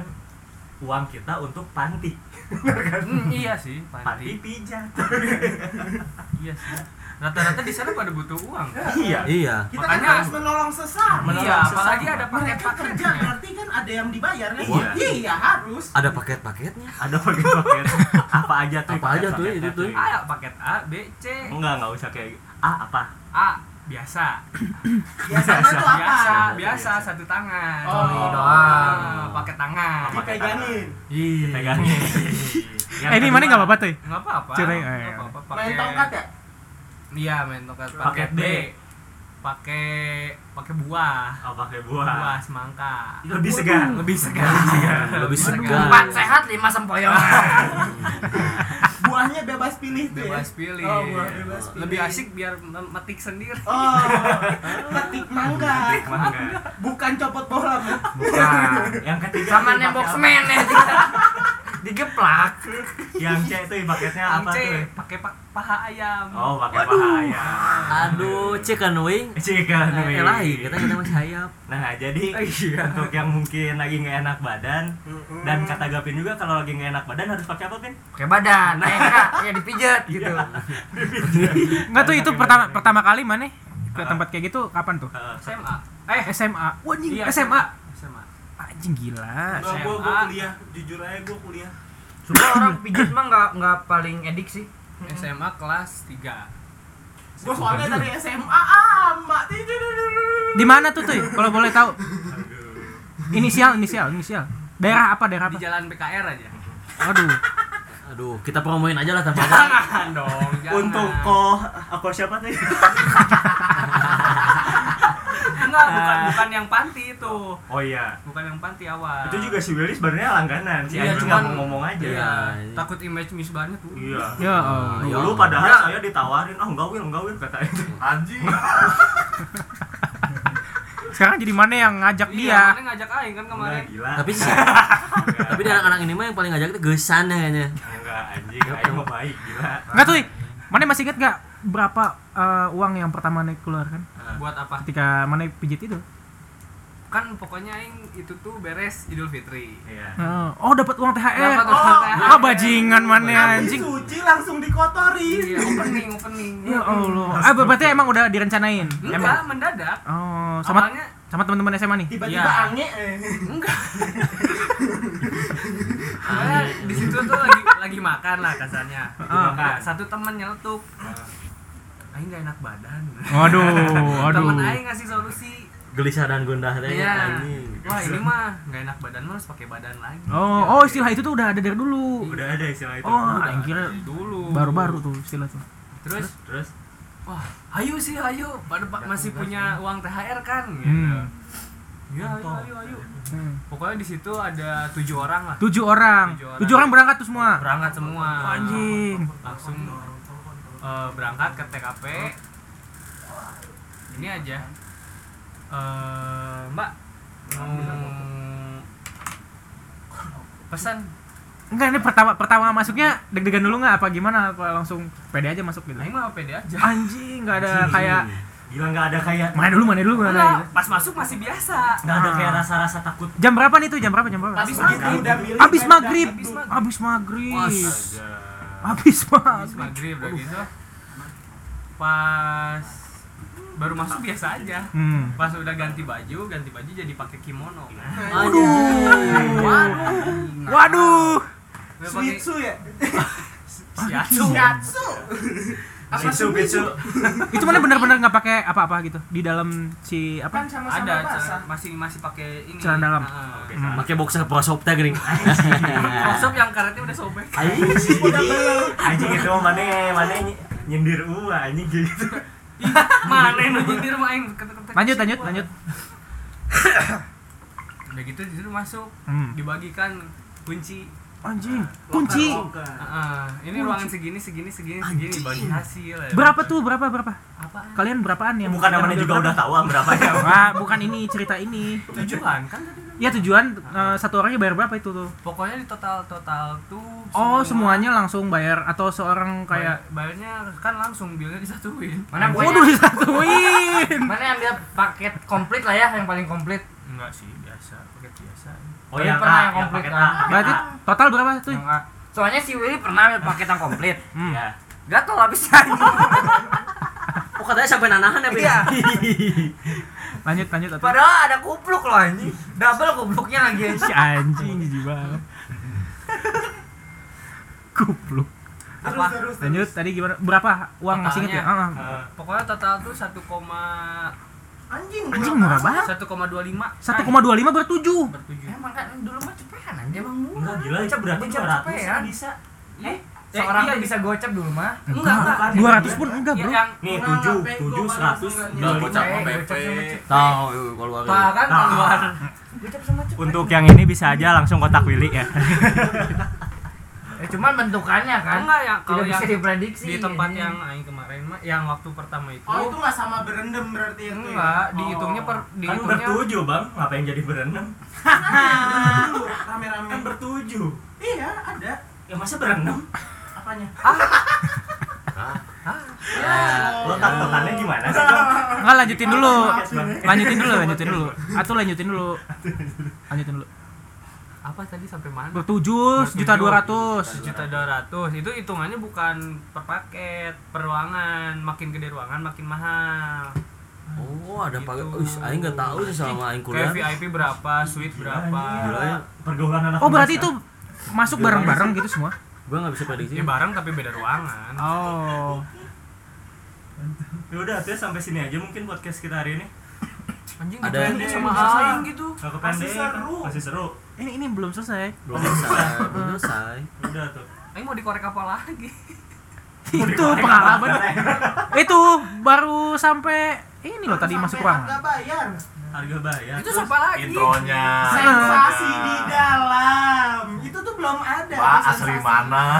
uang kita untuk panti Hmm, iya sih, panti panti. pijat Iya sih. Rata-rata di sana pada butuh uang. iya Iya. kita Makanya- kan harus menolong sesama Menolong Iya, sesama. apalagi ada mereka kerja paket-paketnya. berarti kan ada yang dibayar kan Iya. iya harus Ada paket-paketnya. ada paket-paket apa aja tuh Apa aja tuh, paket-paketnya itu tuh. A paket A, B, C. enggak enggak usah kayak A apa A biasa. biasanya tuh apa Biasa, biasa satu tangan. Oh. Ini doang. Pakai tangan. dipegangin Iya. pegangin Eh ini mana enggak apa-apa tuh? Enggak apa-apa. Nggak eh. apa-apa. main Pakai- tongkat ya Iya, main tongkat. Paket Paket B. Pakai pakai buah. oh pakai Buah buah semangka. lebih segar Lebih segar. Lebih segar. Empat sehat, lima sempoyongan. buahnya bebas pilih tuh ya Bebas pilih. Oh, buah bebas pilih. Lebih asik biar metik sendiri. oh petik mangga mangga bukan copot bola Bu. Bukan. yang ketiga Sama nembok semen ya. Digeplak. yang C itu paketnya apa C tuh pakai pa- paha ayam. oh pakai paha ayam Aduh, chicken wing. chicken Eh, wing. lain, kita kita masih sayap. nah jadi Iya. untuk yang mungkin lagi nggak enak badan dan kata Gapin juga kalau lagi nggak enak badan harus pakai apa Pin? Pakai badan. Eh, enggak, ya dipijat gitu. Enggak tuh itu pertama pertama kali mana ke tempat kayak gitu kapan tuh? Eh, SMA. Eh, SMA. Wah anjing, iya, SMA. SMA. Anjing gila. Enggak, gua, gua SMA. kuliah jujur aja gua kuliah Sumpah orang pijat mah enggak enggak paling edik sih. SMA kelas 3. gua soalnya dari SMA ah mbak Di mana tuh tuh? Kalau boleh tahu. Inisial, inisial, inisial. Daerah apa? Daerah Di apa? jalan PKR aja. Aduh. Aduh, kita promoin aja lah tempatnya. Jangan dong, jangan. untuk kok apa siapa tuh enggak bukan bukan yang panti itu. oh iya Bukan yang panti awal. itu juga si Willy sebenarnya langganan si Iya, mau ngomong aja Iya, Iya. takut image misbarnya tuh. iya Ya Allah. dulu Ya. padahal Ya. saya ditawarin oh enggak Will enggak Will kata itu anjing Sekarang jadi mana yang ngajak Iya, dia? mana ngajak aing kan enggak kemarin. gila Tapi sih, tapi dari anak-anak ini mah yang paling ngajak itu gesan ya kayaknya. enggak anjing ayo mau baik gila Enggak tuh. Mana masih inget gak berapa eh, uang yang pertama Mana keluarkan Buat apa? ketika Mana pijit itu? Kan pokoknya aing itu tuh beres Idul Fitri. iya Eh, Oh, dapat uang THR. Dapat Oh, uang THR. Ah, bajingan mana anjing. suci langsung dikotori Iya, opening, opening. Ya Allah. Ah, berarti emang udah direncanain. Enggak, Emang. mendadak. Oh, sama Awalnya sama teman-teman SMA nih. tiba-tiba Iya. ange eh. enggak. Awalnya di situ tuh lagi lagi makan lah kasarnya. Ah. Nah, satu temen nyeletuk. Aing gak enak badan. Waduh, waduh. Temen Aing ngasih solusi. Gelisah dan gundah teh Iya. anjing. Wah ini mah gak enak badan mah harus pakai badan lagi. Oh, oh istilah itu tuh udah ada dari dulu. udah ada istilah itu Oh, Udah yang kira dulu. baru-baru tuh istilah tuh. Terus, terus wah, ayo sih ayo. Pada pa- masih punya uang THR kan? Gitu. Hmm. Ya, ayo, ayo, ayo. Hmm. Pokoknya di situ ada tujuh orang lah. Tujuh orang. Tujuh orang. Tujuh orang berangkat tuh semua. Berangkat semua. Anjing. Langsung eh, berangkat ke TKP. Ini aja. Eh, Mbak, mau pesan Enggak, ini pertama pertama masuknya deg-degan dulu nggak apa gimana apa langsung pede aja masuk gitu. Aing mah pede aja. Anjing, nggak ada kayak Gila nggak ada kayak Mana dulu, mana dulu, mana Enggak, dulu. pas masuk masih biasa. nggak ada kayak rasa-rasa takut. Jam berapa nih tuh? Jam berapa? Jam berapa? Udah milih Abis maghrib. Abis maghrib. Astaga. Abis Habis maghrib. maghrib udah gitu. Pas baru masuk biasa aja. Hmm. Pas udah ganti baju, ganti baju jadi pakai kimono. Waduh. Waduh. Pakai Shih ya? shiatsu. Shiatsu. Bitsu, bitsu. Itu mana bener-bener nggak pakai apa-apa gitu di dalam si Kan apa? sama-sama Ada basah. celana- masih masih pakai ini. Celana dalam. Heeh. Oke, Hmm. Pakai boxer pro shop teh gering. Crossover yang karetnya udah sobek. Anjing itu mana mana nyindir gua anjing gitu. Mana nyindir ketek-ketek. Lanjut, lanjut, lanjut. Udah gitu di situ masuk Hmm. dibagikan kunci. Anjing, kunci. Heeh, ini ruangan segini segini segini segini bagi hasil. ya. Berapa tuh? Berapa berapa? Apaan? Kalian berapaan yang Bukan namanya juga udah tahu berapa ya. Wah, bukan ini cerita ini. Tujuan kan tadi. Ya tujuan eh, satu orangnya bayar berapa itu tuh? Pokoknya di total total tuh Oh, semua- semuanya langsung bayar atau seorang kayak Bayar- bayarnya kan langsung bilnya disatuin. Mana Waduh pokoknya disatuin. mana yang ambil paket komplit lah ya, yang paling komplit. Enggak sih, biasa, paket biasa. Oh Yang yang pernah yang yang komplit kan? Paket Berarti total berapa tuh? Yang. Soalnya si Willy pernah ambil paket yang komplit. Hmm. Iya. Gatel habisnya. Oh katanya sampai nanahan ya? Iya. Lanjut, lanjut Padahal ada kupluk loh anjing. Double kupluknya lagi si anjing jijik banget. Kupluk. Terus, Apa? terus, Lanjut tadi gimana? Berapa uang masih inget ya? Totalnya. Ah, ah. Eh, Pokoknya total tuh 1, Anjing, Anjing murah banget. 1,25 1,25 bertujuh. bertujuh. Emang kan dulu mah cepetan anjing emang murah. Enggak gila itu berarti Gocap 200 cepetan. bisa. Eh, Eh, seorang iya, bisa gocap dulu mah. Enggak, enggak. 200 pun enggak, Bro. yang Nih Enggak, 7, enggak, 7, gua 100, enggak, 25. Eh, gocap sama. Tahu kalau Pak kan Nah. keluar. Gocap sama cepet. Untuk yang ini bisa aja langsung kotak Willy ya. Eh, cuman bentukannya kan Enggak ya, kalau yang bisa diprediksi. di tempat yang aing mah yang waktu pertama itu Oh, itu nggak sama berendam berarti itu. ya? enggak dihitungnya per Kan dihitungnya bertujuh bang, ngapain jadi berenam? Dulu, rame-rame. Kan bertujuh. Iya, ada. Ya masa berenam? Apanya? Lo taktokannya gimana sih? Bang? Enggak lanjutin dulu. Lanjutin dulu, lanjutin dulu. Atau lanjutin dulu. Lanjutin dulu. Apa tadi sampai mana? Bertujuh juta dua ratus. juta dua ratus itu hitungannya bukan per paket per ruangan makin gede ruangan makin mahal Oh, ada Gitu. pakai. Wih, aing enggak tahu sih selama aing kuliah. kayak VIP berapa suite berapa Gila ya. Pergaulan anak Oh berarti itu masuk bareng-bareng gitu semua? Gua enggak bisa prediksi. ya bareng tapi beda ruangan Oh. Ya udah, tuh sampai sini aja mungkin podcast kita hari ini. anjing Ada- sama aing gitu Gak Masih seru. masih seru. Ini ini belum selesai. Belum selesai, belum selesai. Udah tuh. aing mau dikorek apa lagi Itu pengalaman. itu baru sampai ini loh tadi masuk ruangan. Nggak bayar. Harga bayar. itu siapa lagi Intronya. Sensasi di dalam. Itu tuh belum ada. Pak asli mana?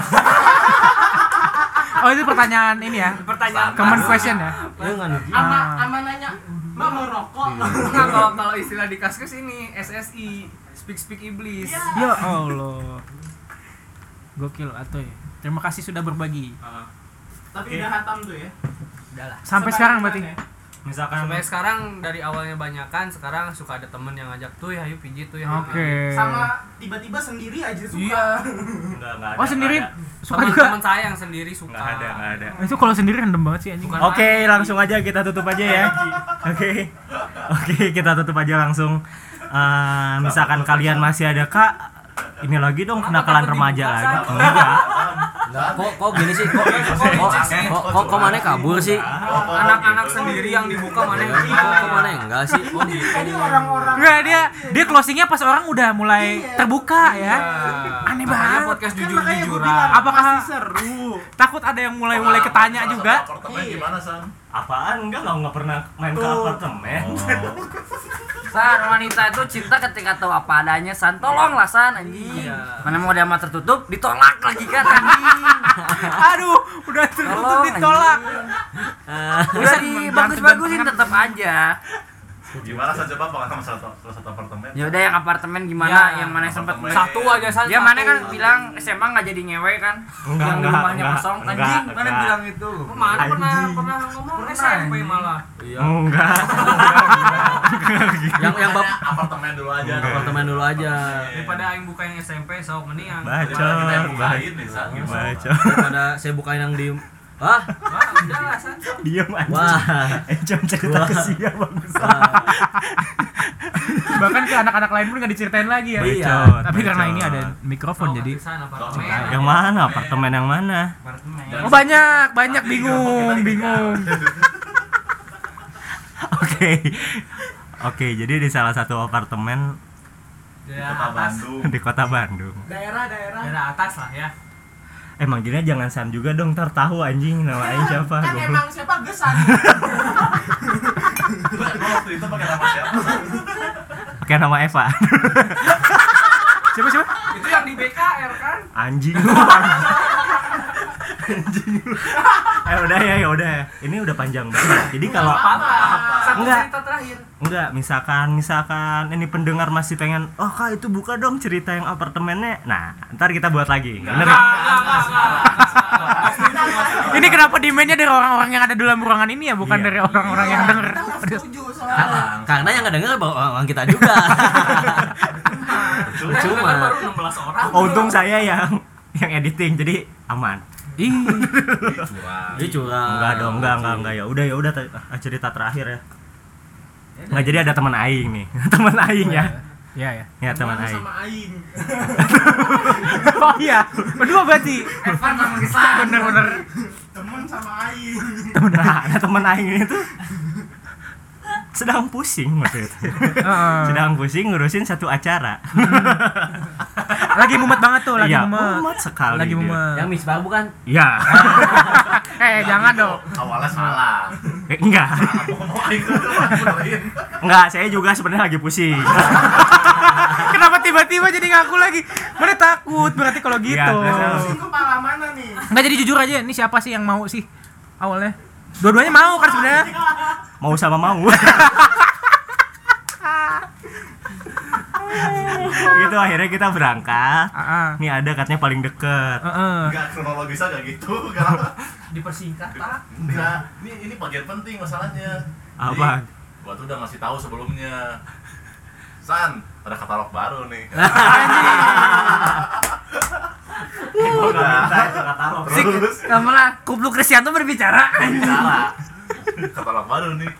Oh itu pertanyaan ini ya. pertanyaan Common question ya. Ya enggak nih. Ama Ah. ama nanya, "Mbak mau rokok?" Enggak, kalau kalau istilah di kaskus ini SSI speak speak iblis Ya Allah. Gokil atau ya. Terima kasih sudah berbagi. Tapi Oke. udah hatam tuh ya. udahlah Sampai Sebagian sekarang berarti. ya. Misalkan sampai sekarang dari awalnya banyakan sekarang suka ada temen yang ngajak tuh ya ayo pijit tuh ya Oke. pijit." Sama tiba-tiba sendiri aja suka. iya enggak enggak ada. Oh sendiri ada. suka juga. teman-teman saya yang sendiri suka Enggak ada, enggak ada. Itu kalau sendiri random banget sih anjing. Oke, langsung aja kita tutup aja ya. Oke. Oke, kita tutup aja langsung. Eh, misalkan kalian masih ada Kak, ini lagi dong kenakalan remaja lagi. Enggak. Kok kok gini sih? Kok kok kok, kok, kok mana kabur sih? anak-anak sendiri yang dibuka mana yang Kok, mana enggak sih? Oh gitu. Orang-orang Enggak dia dia closingnya pas orang udah mulai terbuka ya. Aneh Makanya banget. podcast Kan jujur jujuran Apakah- seru? Takut ada yang mulai mulai ketanya juga. Apartemen gimana, San? Apaan? Enggak, lo nggak pernah main ke apartemen. San, wanita itu cinta ketika tahu apa adanya, San. Tolonglah, San, anjing. Iya. Mana mau dia tertutup, ditolak lagi kan. Aduh, udah tertutup Tolong, ditolak. anjing. Udah dibagus-bagusin tetap aja. Gimana saja coba pengalaman satu salah satu apartemen? Ya udah yang apartemen gimana Ya, yang mana apartemen. Satu aja saja. Dia mana kan bilang SMA nggak jadi ngewe kan? Enggak, yang enggak, rumahnya enggak, kosong. enggak, Anjing, mana enggak. bilang itu? Mana pernah Anjing. pernah ngomong SMP malah. Iya. Enggak. Yang yang bab apartemen dulu aja. apartemen dulu aja. Daripada aing buka yang SMP sok mending yang Gimana kita yang bukain nih, San? Gimana? Daripada saya bukain yang di Ah, Wah, udah lah. Diam aja. wah. Jam cerita Wah. ke Sia bagus. Bahkan ke anak-anak lain pun nggak diceritain lagi ya. Bacot, Tapi karena ini ada mikrofon jadi. Pisan apartemen. Yang mana? Apartemen yang mana? Apartemen. Oh banyak, banyak bingung, bingung. Oke. Oke, jadi di salah satu apartemen Daerah Kota. Bandung. di kota Bandung. Daerah-daerah. Daerah atas lah ya. Eh, manggilnya jangan San juga dong, ntar tahu anjing nama aing siapa. Kan goblok. emang siapa gesan. Waktu itu pakai nama siapa? Pakai nama Eva. Siapa siapa? Itu yang di BKR kan? Anjing Eh udah ya, ya udah. Ini udah panjang banget. Jadi kalau Enggak. cerita terakhir. enggak misalkan misalkan ini pendengar masih pengen oh kak itu buka dong cerita yang apartemennya nah ntar kita buat lagi bener ya? Ini kenapa demandnya dari orang-orang yang ada di dalam ruangan ini ya, bukan Iya. dari orang-orang yang denger? Setuju soalnya. Ka- Karena yang nggak denger orang orang kita juga. Cuma Cuma baru 16 orang. oh, untung saya yang yang editing jadi aman Ih, Curang. dia curang. enggak dong enggak enggak enggak ya udah ya udah ah, cerita terakhir ya nggak jadi ada teman aing nih teman aing ya Iya ya. ya teman aing sama aing. Oh iya, berdua berarti. Evan sama Gesan. Bener-bener. Temen sama aing. nah, nah teman aing itu sedang pusing waktu itu Heeh. sedang pusing ngurusin satu acara Lagi mumet banget tuh, lagi Iya, mumet. mumet sekali Lagi dia. mumet. Yang misbah bukan? ya Eh, jangan dong. Awalnya salah. Eh, enggak enggak saya juga sebenarnya lagi pusing Kenapa tiba-tiba jadi ngaku lagi? Mana takut berarti kalau gitu. Iya, terus- Itu pala mana nih? Nggak jadi jujur aja, ini siapa sih yang mau sih awalnya? Dua-duanya mau kan sebenarnya? mau sama mau gitu akhirnya kita berangkat Heeh. ini ada katanya paling deket Heeh. Enggak kronologisnya enggak gitu. Kenapa? Dipersingkat, Pak. Enggak. Ini ini bagian penting masalahnya. Apa? Jadi, gua tuh udah ngasih tahu sebelumnya. San, ada katalog baru nih. Terus? Kamu lah, kupluk Kristianto berbicara. bicara. Katalog baru nih.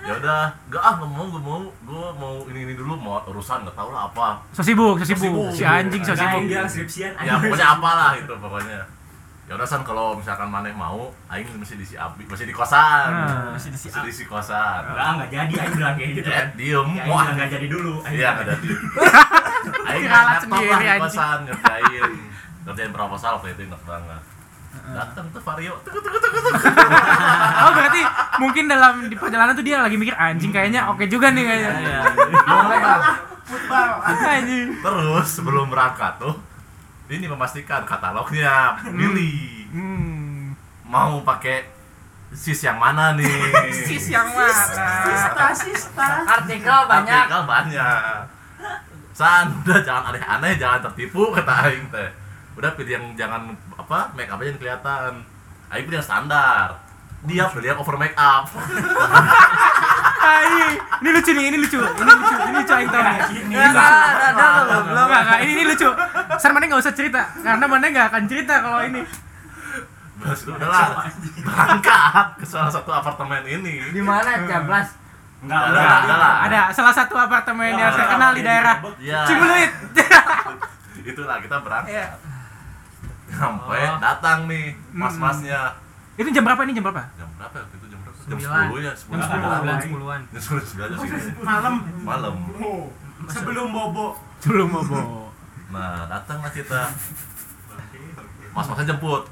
Ya udah gak ah nggak mau gak mau. Gue mau ini ini dulu mau urusan nggak tahu lah apa. So sibuk, so sibuk. Si anjing so sibuk. skripsian. Ya pokoknya apalah itu pokoknya ya udah san kalau misalkan maneh mau aing mesti di si abi mesti di kosan. Nah. mesti di si mesti di si kosan. Enggak enggak jadi aing bilang kayak gitu eh diem. Mau aing enggak jadi dulu Aing iya nggak jadi aing Kiralat laptop lah sendiri, di kosan ngerjain. Ngerjain proposal waktu itu ingat banget datang tuh Vario tuh tuh tuh tuh tuh. Oh berarti mungkin dalam di perjalanan tuh dia lagi mikir anjing kayaknya oke juga nih kayaknya. Iya. Anjing. Terus sebelum berangkat tuh ini memastikan katalognya pilih Hmm. mau pakai sis yang mana nih? Sis yang mana? Sista, sista. Artikel banyak. Artikel banyak. San, udah jangan aneh-aneh, jangan tertipu kata aing teh. Udah pilih yang jangan apa make up aja yang kelihatan. Aing pilih yang standar. Dia pilih yang over make up. Anjing. Ini lucu nih, ini lucu. Ini lucu, ini lucu aing tahu nih. Enggak, ada, loh, belum. Enggak, enggak, ini, ini lucu. San mana enggak usah cerita karena mana enggak akan cerita kalau ini. Terus udahlah berangkat ke salah satu apartemen ini. Di mana? Jablas. enggak Ada, ada lah. Ada salah satu apartemen yang terkenal di daerah Iya. Cibulit. Itulah kita berangkat. Iya. Sampai datang nih mas-masnya. Itu jam berapa ini jam berapa? Jam berapa waktu itu? Jam berapa? Jam Sembilan. 10 ya, 10 Jam sepuluh. Bulan 10. 10-an. Jam 10 9 jam segini. Malam. Malam. Sebelum bobo. Belum bobo. Nah, datanglah kita. Jemput.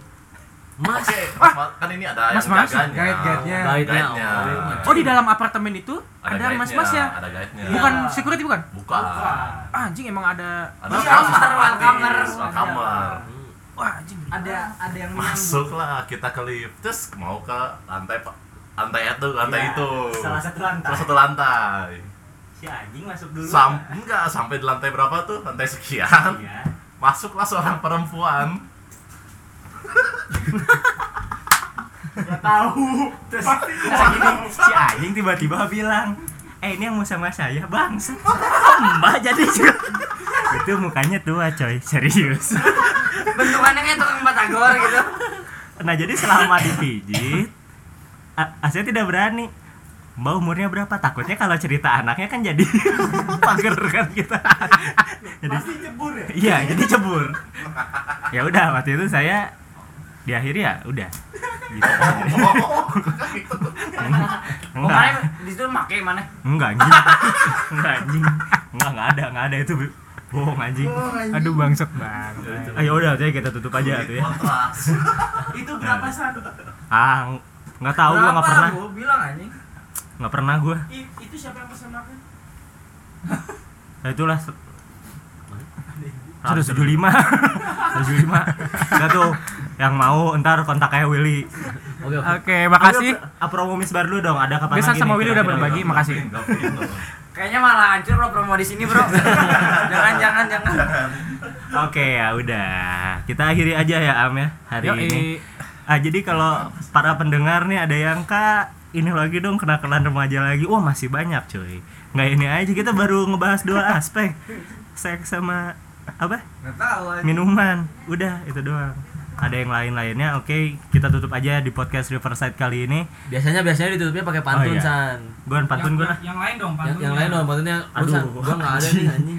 Mas, Oke, mas, mas, kan ini ada yang Mas-mas, jaganya. guide-guide-nya. Guide-nya, Guide-nya. oh. Oh di dalam apartemen itu ada, guide-nya, mas-masnya. Ada guide-nya. Bukan security bukan? Bukan. Ah, anjing emang ada. Ada Welcomer, welcomer. Welcomer. Wah anjing. Ada ada yang Masuklah kita ke lift. Terus mau ke lantai Pak lantai itu lantai Iya, itu salah satu lantai. salah satu lantai Si anjing masuk dulu. Sam enggak sampai di lantai berapa tuh lantai sekian Iya. masuklah seorang perempuan Gak tahu. Terus si anjing tiba-tiba bilang, "Eh, ini yang mau sama saya, Bang." Mbak jadi. Itu mukanya tua, coy. Serius. bentukannya kayak tukang batagor gitu Nah, jadi selama dipijit, Asia tidak berani. Mbak umurnya berapa? Takutnya kalau cerita anaknya kan jadi pager kan kita. jadi Pasti jebur ya. Iya, jadi cebur. Ya udah, waktu itu saya di akhir ya udah. Gitu. oh mana di situ make mana Enggak anjing. Enggak anjing. Enggak enggak ada, enggak ada itu bohong anjing. Aduh bangsat bang. Ayo udah, jadi kita tutup aja tuh ya. Itu berapa san? Ah, enggak tahu gua enggak pernah. gua bilang anjing Enggak pernah gua. I- itu siapa yang pesan makan? Nah, itulah Terus 75 75 Enggak tuh Yang mau ntar kontak kayak Willy Oke oke. Oke, makasih. Ayo, promo misbar dulu dong Ada kapan lagi sama Willy udah berbagi, makasih. kayaknya malah hancur bro promo di sini bro jangan jangan jangan Oke ya udah Kita akhiri aja ya Am ya Hari Yoi. ini Ah jadi kalau para pendengar nih ada yang kak ini lagi dong kenakalan remaja lagi. Wah masih banyak cuy. Nggak ini aja kita baru ngebahas dua aspek. Seks sama apa? nggak. Minuman. Udah itu doang. Ada yang lain-lainnya. Oke, kita tutup aja di podcast Riverside kali ini. Biasanya biasanya ditutupnya pakai pantun Oh, iya. san. Gue pantun gue lah. yang lain dong, Yang, yang lain dong pantunnya Aduh, Aduh, gua enggak ada nih anjing.